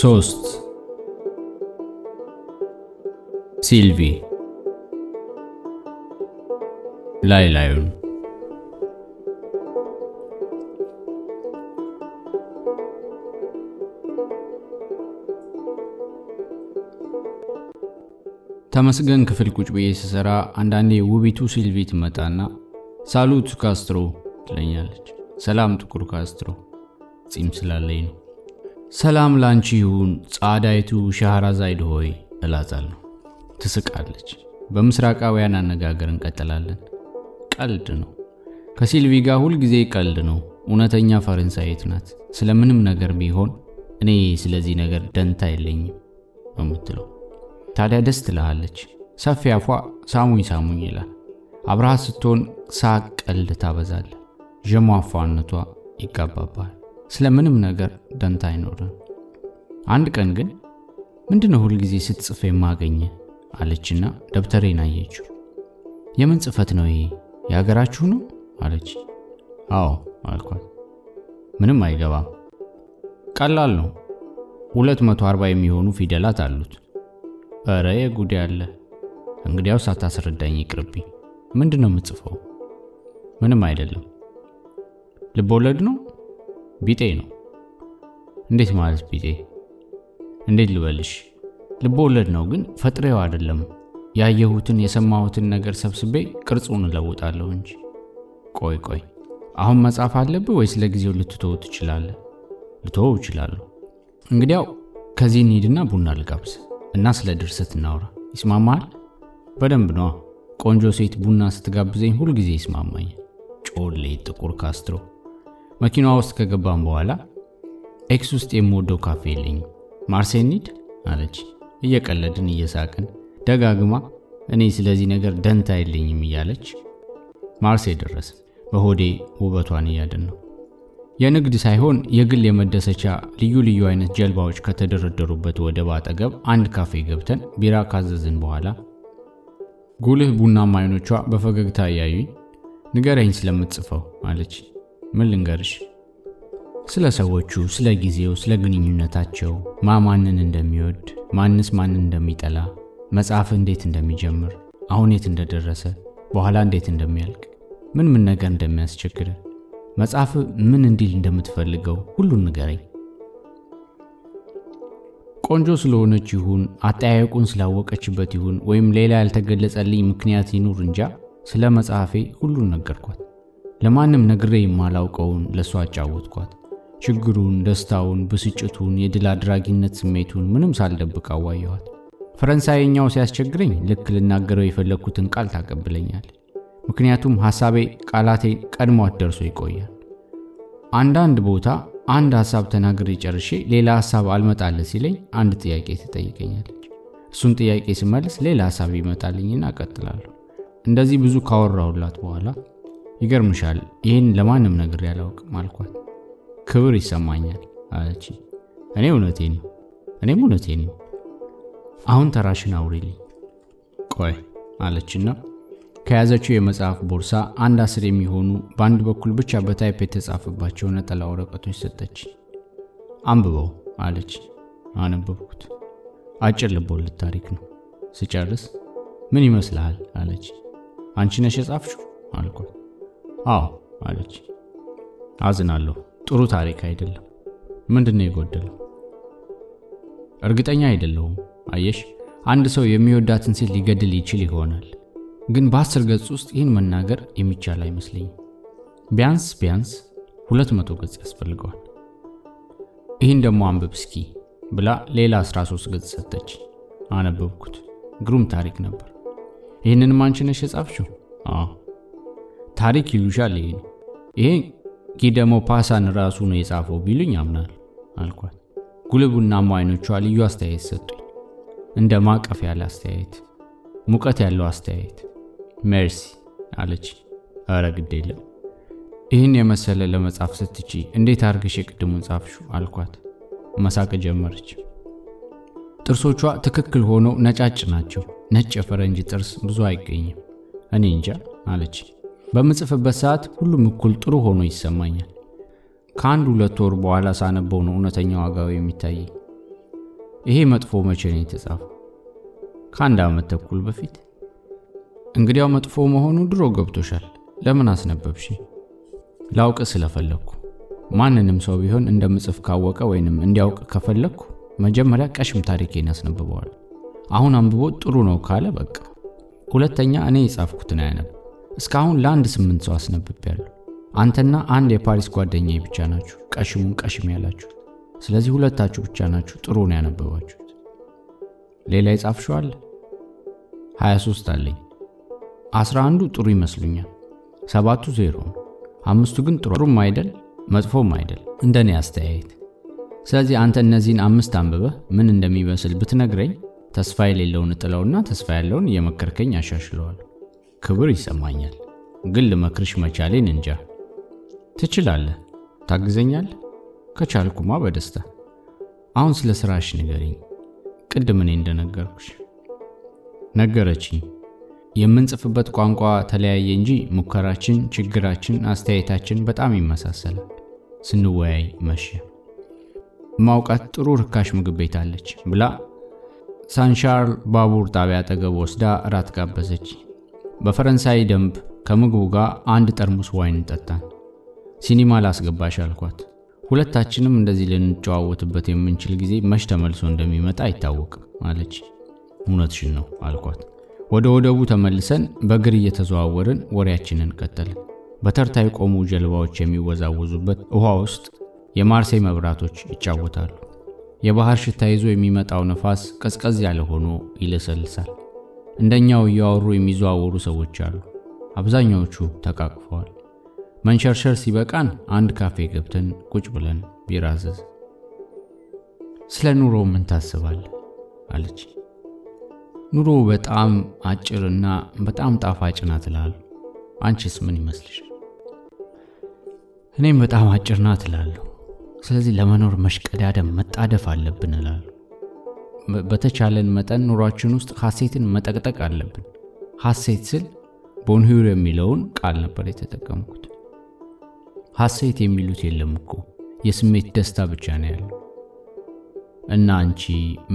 ሶስት ሲልቪ ላይ ላዩን ተመስገን ክፍል ቁጭ ብዬ ስሰራ አንዳንዴ ውቢቱ ሲልቪ ትመጣና ሳሉት ካስትሮ ትለኛለች። ሰላም ጥቁር ካስትሮ፣ ጺም ስላለኝ ነው። ሰላም ላንቺ ይሁን ጻዳይቱ ሻህራዛይድ ሆይ እላታለሁ። ትስቃለች። በምስራቃውያን አነጋገር እንቀጥላለን። ቀልድ ነው። ከሲልቪ ጋር ሁልጊዜ ቀልድ ነው። እውነተኛ ፈረንሳይት ናት። ስለምንም ነገር ቢሆን እኔ ስለዚህ ነገር ደንታ የለኝም ነው የምትለው። ታዲያ ደስ ትልሃለች። ሰፊ አፏ ሳሙኝ ሳሙኝ ይላል። አብረሃት ስትሆን ሳቅ፣ ቀልድ ታበዛለ። ዠሟፏነቷ ይጋባባል። ስለምንም ነገር ደንታ አይኖርም። አንድ ቀን ግን ምንድነው ሁልጊዜ ስትጽፍ የማገኘ አለችና ደብተሬን አየችው። የምን ጽሕፈት ነው ይሄ? የሀገራችሁ ነው አለች። አዎ አልኳት። ምንም አይገባም። ቀላል ነው። 240 የሚሆኑ ፊደላት አሉት። እረ የጉዴ አለ። እንግዲያው ሳታስረዳኝ ይቅርብኝ። ምንድን ነው የምጽፈው? ምንም አይደለም። ልቦለድ ነው? ቢጤ ነው። እንዴት ማለት ቢጤ? እንዴት ልበልሽ? ልቦወለድ ነው፣ ግን ፈጥሬው አይደለም። ያየሁትን የሰማሁትን ነገር ሰብስቤ ቅርጹን እለውጣለሁ እንጂ። ቆይ ቆይ፣ አሁን መጻፍ አለብህ ወይስ ለጊዜው ልትተው ትችላለህ? ልተወው እችላለሁ። እንግዲያው ከዚህ እንሂድና ቡና ልጋብዝ እና ስለ ድርሰት እናውራ። ይስማማሃል? በደንብ ነዋ። ቆንጆ ሴት ቡና ስትጋብዘኝ ሁልጊዜ ይስማማኛል። ጮሌ ጥቁር ካስትሮ። መኪናዋ ውስጥ ከገባም በኋላ ኤክስ ውስጥ የምወደው ካፌ የለኝም። ማርሴ እንሂድ አለች። እየቀለድን እየሳቅን ደጋግማ እኔ ስለዚህ ነገር ደንታ የለኝም እያለች ማርሴ ደረስን። በሆዴ ውበቷን እያድን ነው። የንግድ ሳይሆን የግል የመደሰቻ ልዩ ልዩ አይነት ጀልባዎች ከተደረደሩበት ወደብ አጠገብ አንድ ካፌ ገብተን ቢራ ካዘዝን በኋላ ጉልህ ቡናማ አይኖቿ በፈገግታ እያዩኝ ንገረኝ ስለምትጽፈው አለች። ምን ልንገርሽ? ስለ ሰዎቹ፣ ስለ ጊዜው፣ ስለ ግንኙነታቸው፣ ማ ማንን እንደሚወድ፣ ማንስ ማንን እንደሚጠላ፣ መጽሐፍ እንዴት እንደሚጀምር፣ አሁን የት እንደደረሰ፣ በኋላ እንዴት እንደሚያልቅ፣ ምን ምን ነገር እንደሚያስቸግር፣ መጽሐፍ ምን እንዲል እንደምትፈልገው ሁሉን ንገረኝ። ቆንጆ ስለሆነች ይሁን አጠያየቁን ስላወቀችበት ይሁን ወይም ሌላ ያልተገለጸልኝ ምክንያት ይኑር እንጃ ስለ መጽሐፌ ሁሉን ነገርኳት። ለማንም ነግሬ የማላውቀውን ለእሷ አጫወትኳት። ችግሩን፣ ደስታውን፣ ብስጭቱን፣ የድል አድራጊነት ስሜቱን ምንም ሳልደብቅ አዋየኋት። ፈረንሳይኛው ሲያስቸግረኝ ልክ ልናገረው የፈለግኩትን ቃል ታቀብለኛለች። ምክንያቱም ሐሳቤ ቃላቴን ቀድሟት ደርሶ ይቆያል። አንዳንድ ቦታ አንድ ሐሳብ ተናግሬ ጨርሼ ሌላ ሐሳብ አልመጣለ ሲለኝ አንድ ጥያቄ ትጠይቀኛለች። እሱን ጥያቄ ስመልስ ሌላ ሐሳብ ይመጣልኝና እቀጥላለሁ። እንደዚህ ብዙ ካወራሁላት በኋላ ይገርምሻል፣ ይህን ለማንም ነግሬ አላውቅም አልኳት። ክብር ይሰማኛል አለች። እኔ እውነቴን ነው፣ እኔም እውነቴን ነው። አሁን ተራሽን አውሪልኝ። ቆይ አለችና ከያዘችው የመጽሐፍ ቦርሳ አንድ አስር የሚሆኑ በአንድ በኩል ብቻ በታይፕ የተጻፈባቸው ነጠላ ወረቀቶች ሰጠች። አንብበው አለች። አነበብኩት። አጭር ልቦለድ ታሪክ ነው። ስጨርስ ምን ይመስልሃል አለች። አንቺ ነሽ የጻፍሽው አልኳት። አዎ አለች። አዝናለሁ። ጥሩ ታሪክ አይደለም። ምንድን ነው የጎደለው? እርግጠኛ አይደለሁም። አየሽ፣ አንድ ሰው የሚወዳትን ሴት ሊገድል ይችል ይሆናል ግን በአስር ገጽ ውስጥ ይህን መናገር የሚቻል አይመስለኝም። ቢያንስ ቢያንስ ሁለት መቶ ገጽ ያስፈልገዋል። ይህን ደግሞ አንብብ እስኪ ብላ ሌላ 13 ገጽ ሰጠች። አነበብኩት። ግሩም ታሪክ ነበር። ይህንንም አንቺ ነሽ? አዎ። ታሪክ ይሉሻል። ይሄ ነው ይሄ ጊደሞ ፓሳን ራሱ ነው የጻፈው ቢሉኝ አምናል አልኳት። ጉልቡናማ አይኖቿ ልዩ አስተያየት ሰጡኝ። እንደ ማቀፍ ያለ አስተያየት፣ ሙቀት ያለው አስተያየት ሜርሲ አለች። አረ ግድ የለም ይህን የመሰለ ለመጻፍ ስትቺ እንዴት አድርገሽ የቅድሙን ጻፍሹ አልኳት። መሳቅ ጀመረች። ጥርሶቿ ትክክል ሆነው ነጫጭ ናቸው። ነጭ የፈረንጅ ጥርስ ብዙ አይገኝም። እኔ እንጃ አለች። በምጽፍበት ሰዓት ሁሉም እኩል ጥሩ ሆኖ ይሰማኛል። ከአንድ ሁለት ወር በኋላ ሳነበው ነው እውነተኛ ዋጋው የሚታየኝ። ይሄ መጥፎ መቼ ነው የተጻፈው? ከአንድ ዓመት ተኩል በፊት። እንግዲያው መጥፎ መሆኑ ድሮ ገብቶሻል። ለምን አስነበብሽ? ላውቅ ስለፈለግኩ። ማንንም ሰው ቢሆን እንደምጽፍ ካወቀ ወይንም እንዲያውቅ ከፈለግኩ መጀመሪያ ቀሽም ታሪኬን ያስነብበዋል። አሁን አንብቦ ጥሩ ነው ካለ በቃ። ሁለተኛ እኔ የጻፍኩትን አያነብ። እስካሁን ለአንድ ስምንት ሰው አስነብቤያለሁ። አንተና አንድ የፓሪስ ጓደኛዬ ብቻ ናችሁ ቀሽሙን ቀሽም ያላችሁት። ስለዚህ ሁለታችሁ ብቻ ናችሁ ጥሩ ነው ያነበባችሁት። ሌላ የጻፍሽው አለ? 23 አለኝ። አስራ አንዱ ጥሩ ይመስሉኛል። ሰባቱ ዜሮ አምስቱ ግን ጥሩም አይደል መጥፎም አይደል እንደኔ አስተያየት። ስለዚህ አንተ እነዚህን አምስት አንብበህ ምን እንደሚመስል ብትነግረኝ ተስፋ የሌለውን እጥለውና ተስፋ ያለውን እየመከርከኝ አሻሽለዋለሁ። ክብር ይሰማኛል፣ ግን ልመክርሽ መቻሌን እንጃ። ትችላለህ፣ ታግዘኛለህ? ከቻልኩማ በደስታ። አሁን ስለ ስራሽ ንገሪኝ። ቅድም እኔ እንደነገርኩሽ ነገረችኝ። የምንጽፍበት ቋንቋ ተለያየ እንጂ ሙከራችን፣ ችግራችን፣ አስተያየታችን በጣም ይመሳሰላል። ስንወያይ መሸ። የማውቃት ጥሩ ርካሽ ምግብ ቤት አለች ብላ ሳንሻርል ባቡር ጣቢያ አጠገብ ወስዳ እራት ጋበዘች። በፈረንሳይ ደንብ ከምግቡ ጋር አንድ ጠርሙስ ወይን ጠጣን። ሲኒማ ላስገባሽ አልኳት። ሁለታችንም እንደዚህ ልንጨዋወትበት የምንችል ጊዜ መች ተመልሶ እንደሚመጣ አይታወቅም አለች። እውነትሽን ነው አልኳት። ወደ ወደቡ ተመልሰን በእግር እየተዘዋወርን ወሬያችንን ቀጠልን። በተርታ የቆሙ ጀልባዎች የሚወዛወዙበት ውሃ ውስጥ የማርሴይ መብራቶች ይጫወታሉ። የባህር ሽታ ይዞ የሚመጣው ነፋስ ቀዝቀዝ ያለ ሆኖ ይለሰልሳል። እንደኛው እያወሩ የሚዘዋወሩ ሰዎች አሉ። አብዛኛዎቹ ተቃቅፈዋል። መንሸርሸር ሲበቃን አንድ ካፌ ገብተን ቁጭ ብለን ቢራ አዘዝ። ስለ ኑሮ ምን ታስባለህ? አለች። ኑሮ በጣም አጭርና በጣም ጣፋጭ ናት እላለሁ። አንቺስ ምን ይመስልሽ? እኔም በጣም አጭር ናት እላለሁ። ስለዚህ ለመኖር መሽቀዳደም መጣደፍ አለብን እላለሁ። በተቻለን መጠን ኑሯችን ውስጥ ሐሴትን መጠቅጠቅ አለብን። ሐሴት ስል ቦንሂር የሚለውን ቃል ነበር የተጠቀምኩት። ሐሴት የሚሉት የለም እኮ የስሜት ደስታ ብቻ ነው ያለው። እና አንቺ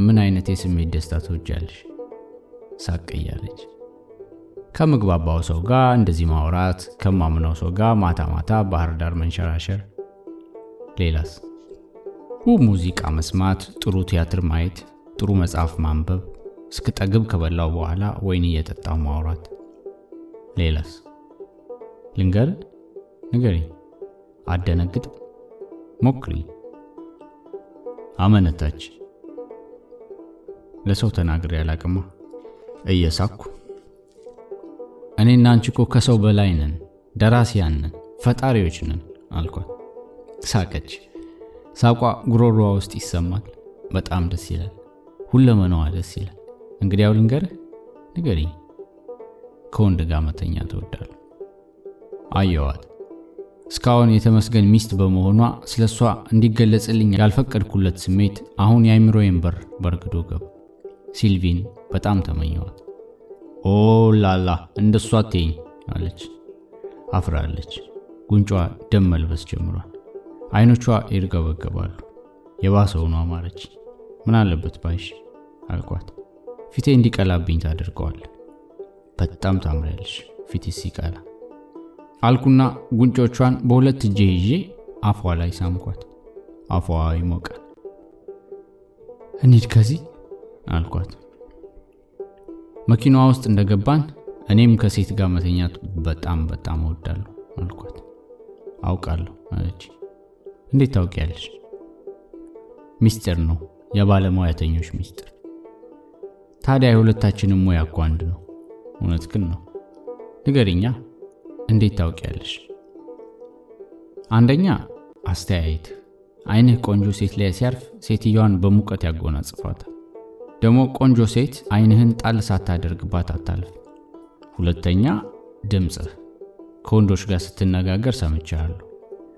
ምን አይነት የስሜት ደስታ ትወጃለሽ? ሳቅ እያለች ከምግባባው ሰው ጋር እንደዚህ ማውራት፣ ከማምነው ሰው ጋር ማታ ማታ ባህር ዳር መንሸራሸር። ሌላስ? ውብ ሙዚቃ መስማት፣ ጥሩ ቲያትር ማየት፣ ጥሩ መጽሐፍ ማንበብ፣ እስክጠግብ ከበላው በኋላ ወይን እየጠጣው ማውራት። ሌላስ? ልንገር ንገሪኝ። አደነግጥ ሞክሪ። አመነታች። ለሰው ተናግሬ አላቅማ እየሳኩ እኔና አንቺ ከሰው በላይ ነን፣ ደራሲያን ነን፣ ፈጣሪዎች ነን አልኳት። ሳቀች። ሳቋ ጉሮሮዋ ውስጥ ይሰማል። በጣም ደስ ይላል። ሁለመናዋ ደስ ይላል። እንግዲያው ልንገርህ፣ ንገሪኝ። ከወንድ ጋር መተኛ ትወዳለሁ። አየዋት። እስካሁን የተመስገን ሚስት በመሆኗ ስለ እሷ እንዲገለጽልኝ ያልፈቀድኩለት ስሜት አሁን የአይምሮዬን በር በርግዶ ገባ። ሲልቪን በጣም ተመኘዋት። ኦ ላላ እንደሷ አትይኝ አለች። አፍራለች። ጉንጯ ደም መልበስ ጀምሯል። አይኖቿ ይርገበገባሉ። የባሰውኑ አማረች። ምን አለበት ባይሽ አልኳት። ፊቴ እንዲቀላብኝ ታደርገዋል። በጣም ታምሪያለሽ ፊቴ ሲቀላ አልኩና ጉንጮቿን በሁለት እጄ ይዤ አፏ ላይ ሳምኳት። አፏ ይሞቃል። እንሂድ ከዚህ አልኳት። መኪናዋ ውስጥ እንደገባን እኔም ከሴት ጋር መተኛት በጣም በጣም እወዳለሁ አልኳት። አውቃለሁ አለች። እንዴት ታውቂያለሽ? ሚስጥር ነው፣ የባለሙያተኞች ሚስጥር። ታዲያ የሁለታችንም ሙያ እኮ አንድ ነው። እውነት ግን ነው። ንገሪኛ፣ እንዴት ታውቂያለሽ? አንደኛ አስተያየት፣ አይንህ ቆንጆ ሴት ላይ ሲያርፍ ሴትየዋን በሙቀት ያጎናጽፏታል። ደግሞ ቆንጆ ሴት አይንህን ጣል ሳታደርግባት አታልፍ። ሁለተኛ ድምፅህ፣ ከወንዶች ጋር ስትነጋገር ሰምቻለሁ።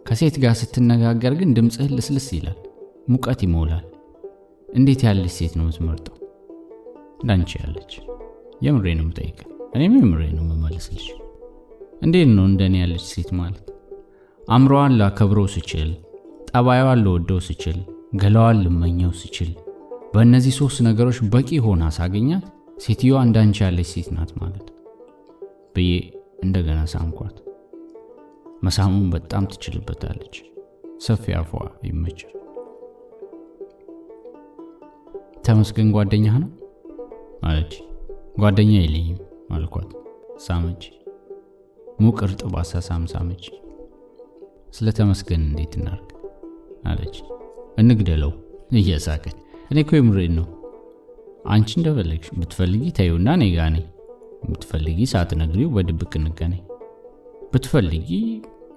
ከሴት ጋር ስትነጋገር ግን ድምፅህ ልስልስ ይላል፣ ሙቀት ይሞላል። እንዴት ያለች ሴት ነው የምትመርጠው? እንዳንቺ ያለች። የምሬ ነው የምጠይቅ፣ እኔም የምሬ ነው የምመልስልሽ። እንዴት ነው እንደኔ ያለች ሴት ማለት? አእምሮዋን ላከብረው ስችል፣ ጠባዩዋን ልወደው ስችል፣ ገላዋን ልመኘው ስችል፣ በእነዚህ ሶስት ነገሮች በቂ ሆና ሳገኛት ሴትዮዋ እንዳንቺ ያለች ሴት ናት ማለት ብዬ እንደገና ሳምኳት። መሳሙን በጣም ትችልበታለች። ሰፊ አፏ ይመቻል። ተመስገን ጓደኛህ ነው አለች። ጓደኛ የለኝም አልኳት። ሳመች። ሙቅ እርጥብ አሳሳም ሳመች። ስለ ተመስገን እንዴት እናርግ አለች። እንግደለው እየሳቀች። እኔ እኮ የምሬን ነው። አንቺ እንደፈለግሽ ብትፈልጊ ተይውና እኔ ጋ ነኝ። ብትፈልጊ ሳትነግሪው በድብቅ እንገናኝ። ብትፈልጊ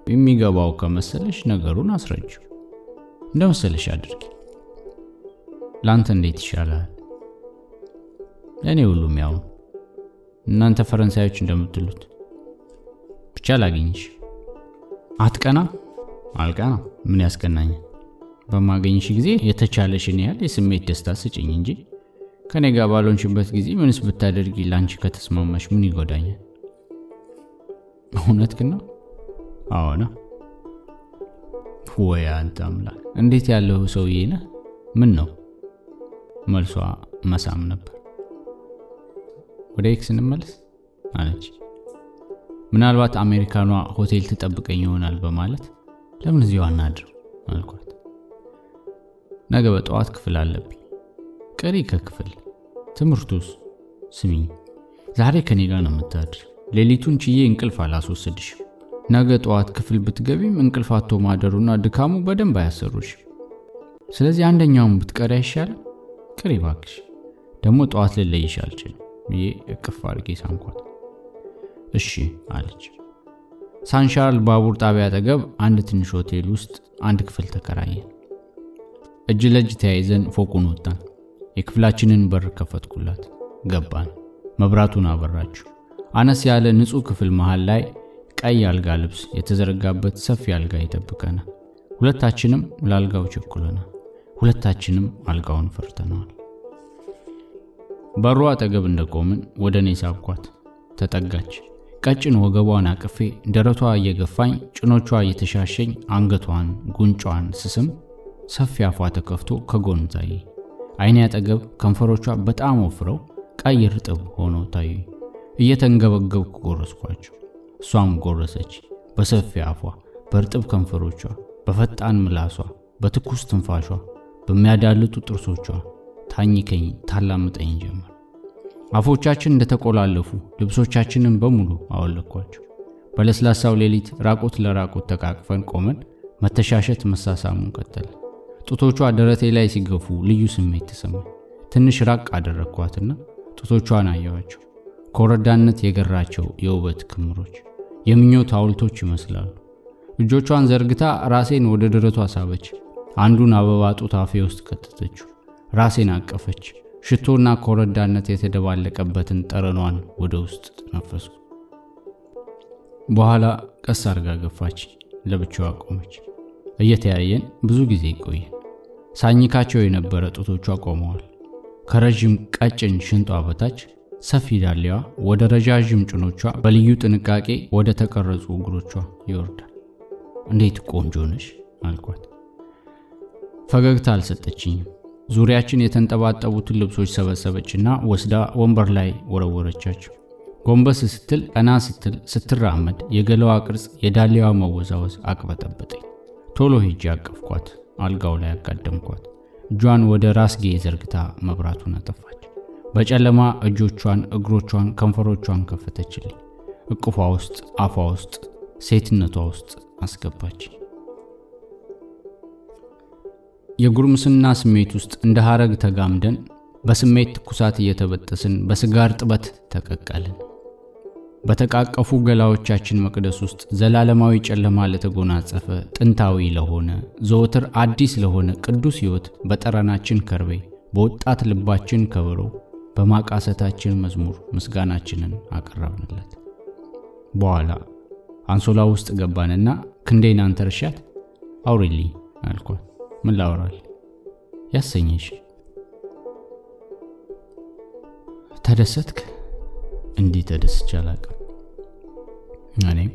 የሚገባው ከመሰለሽ ነገሩን አስረጅው። እንደ መሰለሽ አድርጊ። ለአንተ እንዴት ይሻላል? ለእኔ ሁሉም ያው እናንተ ፈረንሳዮች እንደምትሉት ብቻ ላገኝሽ። አትቀና? አልቀና። ምን ያስቀናኛል? በማገኝሽ ጊዜ የተቻለሽን ያህል የስሜት ደስታ ስጭኝ እንጂ ከኔ ጋር ባልሆንሽበት ጊዜ ምንስ ብታደርጊ ለአንቺ ከተስማማሽ ምን ይጎዳኛል? እውነት ግን አዎና። ወይ አንተ አምላክ! እንዴት ያለው ሰውዬ ነህ! ምን ነው? መልሷ መሳም ነበር። ወደ ኤክስ እንመለስ አለች። ምናልባት አሜሪካኗ ሆቴል ትጠብቀኝ ይሆናል በማለት ለምን እዚሁ አናድር አልኳት። ነገ በጠዋት ክፍል አለብኝ። ቀሪ ከክፍል ትምህርቱስ? ስሚኝ፣ ዛሬ ከኔ ጋር ነው የምታድር። ሌሊቱን ችዬ እንቅልፍ አላስወስድሽም። ነገ ጠዋት ክፍል ብትገቢም እንቅልፍ አቶ ማደሩና ድካሙ በደንብ አያሰሩሽ። ስለዚህ አንደኛውን ብትቀሪ አይሻልም? ቅሪ ባክሽ። ደግሞ ጠዋት ልለይሽ አልችልም ብዬ እቅፍ አድርጌ ሳምኳት። እሺ አለች። ሳንሻርል ባቡር ጣቢያ አጠገብ አንድ ትንሽ ሆቴል ውስጥ አንድ ክፍል ተከራየን። እጅ ለእጅ ተያይዘን ፎቁን ወጣን። የክፍላችንን በር ከፈትኩላት። ገባን። መብራቱን አበራችሁ። አነስ ያለ ንጹሕ ክፍል መሃል ላይ ቀይ አልጋ ልብስ የተዘረጋበት ሰፊ አልጋ ይጠብቀናል። ሁለታችንም ለአልጋው ቸኩለናል። ሁለታችንም አልጋውን ፈርተነዋል። በሩ አጠገብ እንደቆምን ወደ እኔ ሳብኳት። ተጠጋች። ቀጭን ወገቧን አቅፌ ደረቷ እየገፋኝ ጭኖቿ እየተሻሸኝ አንገቷን፣ ጉንጯን ስስም ሰፊ አፏ ተከፍቶ ከጎን ታየ። አይኔ አጠገብ ከንፈሮቿ በጣም ወፍረው ቀይ ርጥብ ሆኖ ታዩ። እየተንገበገብኩ ጎረስኳቸው። እሷም ጎረሰች። በሰፊ አፏ፣ በእርጥብ ከንፈሮቿ፣ በፈጣን ምላሷ፣ በትኩስ ትንፋሿ፣ በሚያዳልጡ ጥርሶቿ ታኝከኝ ታላምጠኝ ጀመር። አፎቻችን እንደተቆላለፉ ልብሶቻችንን በሙሉ አወለኳቸው። በለስላሳው ሌሊት ራቆት ለራቆት ተቃቅፈን ቆመን መተሻሸት መሳሳሙን ቀጠለ። ጡቶቿ ደረቴ ላይ ሲገፉ ልዩ ስሜት ተሰማኝ። ትንሽ ራቅ አደረግኳትና ጡቶቿን አየኋቸው። ከወረዳነት የገራቸው የውበት ክምሮች የምኞት ሐውልቶች ይመስላሉ። እጆቿን ዘርግታ ራሴን ወደ ደረቷ ሳበች። አንዱን አበባ ጡት አፌ ውስጥ ከተተችው። ራሴን አቀፈች። ሽቶና ከወረዳነት የተደባለቀበትን ጠረኗን ወደ ውስጥ ተነፈስኩ። በኋላ ቀስ አርጋ ገፋች። ለብቻዋ ቆመች። እየተያየን ብዙ ጊዜ ቆየን። ሳኝካቸው የነበረ ጡቶቿ ቆመዋል። ከረዥም ቀጭን ሽንጧ በታች ሰፊ ዳሌዋ ወደ ረዣዥም ጭኖቿ በልዩ ጥንቃቄ ወደ ተቀረጹ እግሮቿ ይወርዳል። እንዴት ቆንጆ ነሽ አልኳት። ፈገግታ አልሰጠችኝም። ዙሪያችን የተንጠባጠቡትን ልብሶች ሰበሰበችና ወስዳ ወንበር ላይ ወረወረቻቸው። ጎንበስ ስትል፣ ቀና ስትል፣ ስትራመድ የገላዋ ቅርጽ፣ የዳሌዋ መወዛወዝ አቅበጠበጠኝ። ቶሎ ሄጄ አቀፍኳት፣ አልጋው ላይ አጋደምኳት። እጇን ወደ ራስጌ ዘርግታ መብራቱን አጠፋች። በጨለማ እጆቿን፣ እግሮቿን፣ ከንፈሮቿን ከፈተችልኝ። እቅፏ ውስጥ፣ አፏ ውስጥ፣ ሴትነቷ ውስጥ አስገባች። የጉርምስና ስሜት ውስጥ እንደ ሐረግ ተጋምደን በስሜት ትኩሳት እየተበጠስን በስጋር ጥበት ተቀቀልን። በተቃቀፉ ገላዎቻችን መቅደስ ውስጥ ዘላለማዊ ጨለማ ለተጎናጸፈ ጥንታዊ ለሆነ ዘወትር አዲስ ለሆነ ቅዱስ ሕይወት በጠረናችን ከርቤ በወጣት ልባችን ከበሮ በማቃሰታችን መዝሙር ምስጋናችንን አቀረብንለት። በኋላ አንሶላ ውስጥ ገባንና ክንዴን አንተርሻት አውሪልኝ አልኳት። ምን ላውራል ያሰኘሽ? ተደሰትክ? እንዲህ ተደስቼ አላቅም። እኔም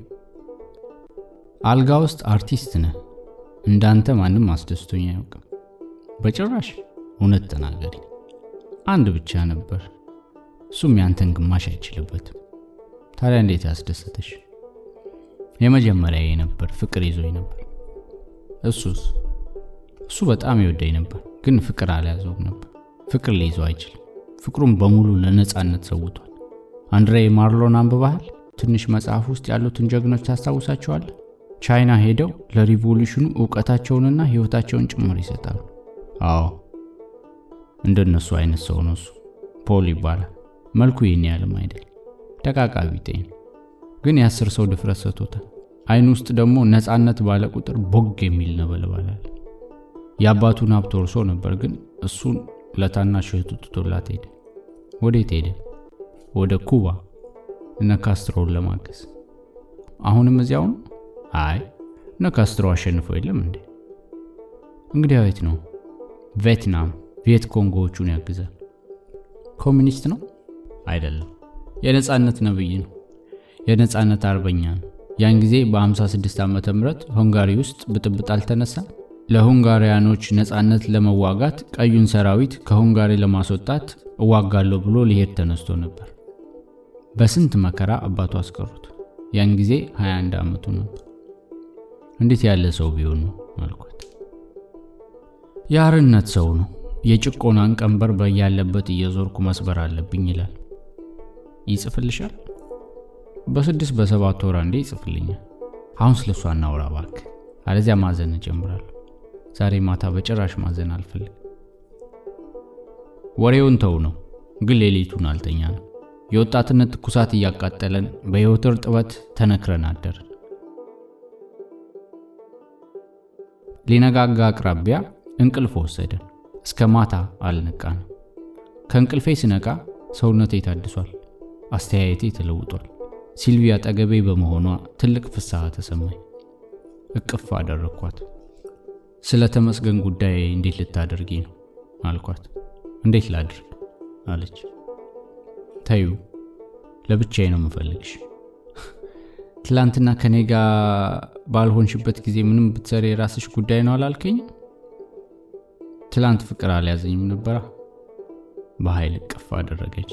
አልጋ ውስጥ አርቲስት ነህ፣ እንዳንተ ማንም አስደስቶኝ አያውቅም። በጭራሽ እውነት ተናገሪ። አንድ ብቻ ነበር፣ እሱም ያንተን ግማሽ አይችልበትም። ታዲያ እንዴት ያስደሰተሽ? የመጀመሪያዬ ነበር፣ ፍቅር ይዞኝ ነበር። እሱስ? እሱ በጣም ይወደኝ ነበር፣ ግን ፍቅር አልያዘውም ነበር። ፍቅር ሊይዘው አይችልም። ፍቅሩን በሙሉ ለነፃነት ሰውቷል። አንድሬ ማርሎን አንብባሃል? ትንሽ መጽሐፍ ውስጥ ያሉትን ጀግኖች ታስታውሳቸዋለህ? ቻይና ሄደው ለሪቮሉሽኑ እውቀታቸውንና ሕይወታቸውን ጭምር ይሰጣሉ። አዎ እንደነሱ አይነት ሰው ነው እሱ። ፖል ይባላል። መልኩ ይህን ያህልም አይደል፣ ደቃቃ ቢጤ ነው። ግን የአስር ሰው ድፍረት ሰጥቶታል። አይን ውስጥ ደግሞ ነፃነት ባለ ቁጥር ቦግ የሚል ነበልባል አለ። የአባቱን ሀብት ወርሶ ነበር፣ ግን እሱን ለታናሽ እህቱ ትቶላት ሄደ። ወዴት ሄደ? ወደ ኩባ እነ ካስትሮን ለማገዝ። አሁንም እዚያው? አይ እነ ካስትሮ አሸንፈው የለም እንዴ? እንግዲህ የት ነው። ቪየትናም ቪየት ኮንጎዎቹን ያግዛል። ኮሚኒስት ነው? አይደለም፣ የነፃነት ነብይ ነው። የነፃነት አርበኛ ነው። ያን ጊዜ በ56 ዓመተ ምህረት ሆንጋሪ ውስጥ ብጥብጥ አልተነሳ? ለሁንጋሪያኖች ነፃነት ለመዋጋት ቀዩን ሰራዊት ከሁንጋሪ ለማስወጣት እዋጋለሁ ብሎ ሊሄድ ተነስቶ ነበር። በስንት መከራ አባቱ አስቀሩት። ያን ጊዜ 21 ዓመቱ ነበር። እንዴት ያለ ሰው ቢሆን ነው አልኳት። የአርነት ሰው ነው። የጭቆናን ቀንበር በያለበት እየዞርኩ መስበር አለብኝ ይላል። ይጽፍልሻል? በስድስት በሰባት ወር አንዴ ይጽፍልኛል። አሁን ስለሷ እናውራ እባክህ፣ አለዚያ ማዘን እጀምራለሁ። ዛሬ ማታ በጭራሽ ማዘን አልፈልግ። ወሬውን ተው ነው፣ ግን ሌሊቱን አልተኛ ነው። የወጣትነት ትኩሳት እያቃጠለን በሕይወት እርጥበት ተነክረን አደርን። ሊነጋጋ አቅራቢያ እንቅልፍ ወሰደን። እስከ ማታ አልነቃንም። ከእንቅልፌ ስነቃ ሰውነቴ ታድሷል፣ አስተያየቴ ተለውጧል። ሲልቪያ አጠገቤ በመሆኗ ትልቅ ፍስሐ ተሰማኝ። እቅፍ አደረግኳት። ስለ ተመስገን ጉዳይ እንዴት ልታደርጊ ነው አልኳት። እንዴት ላድርግ አለች። ተዩ ለብቻዬ ነው የምፈልግሽ። ትላንትና ከኔ ጋር ባልሆንሽበት ጊዜ ምንም ብትሰሪ የራስሽ ጉዳይ ነው አላልከኝ? ትላንት ፍቅር አልያዘኝም ነበራ። በኃይል እቅፍ አደረገች።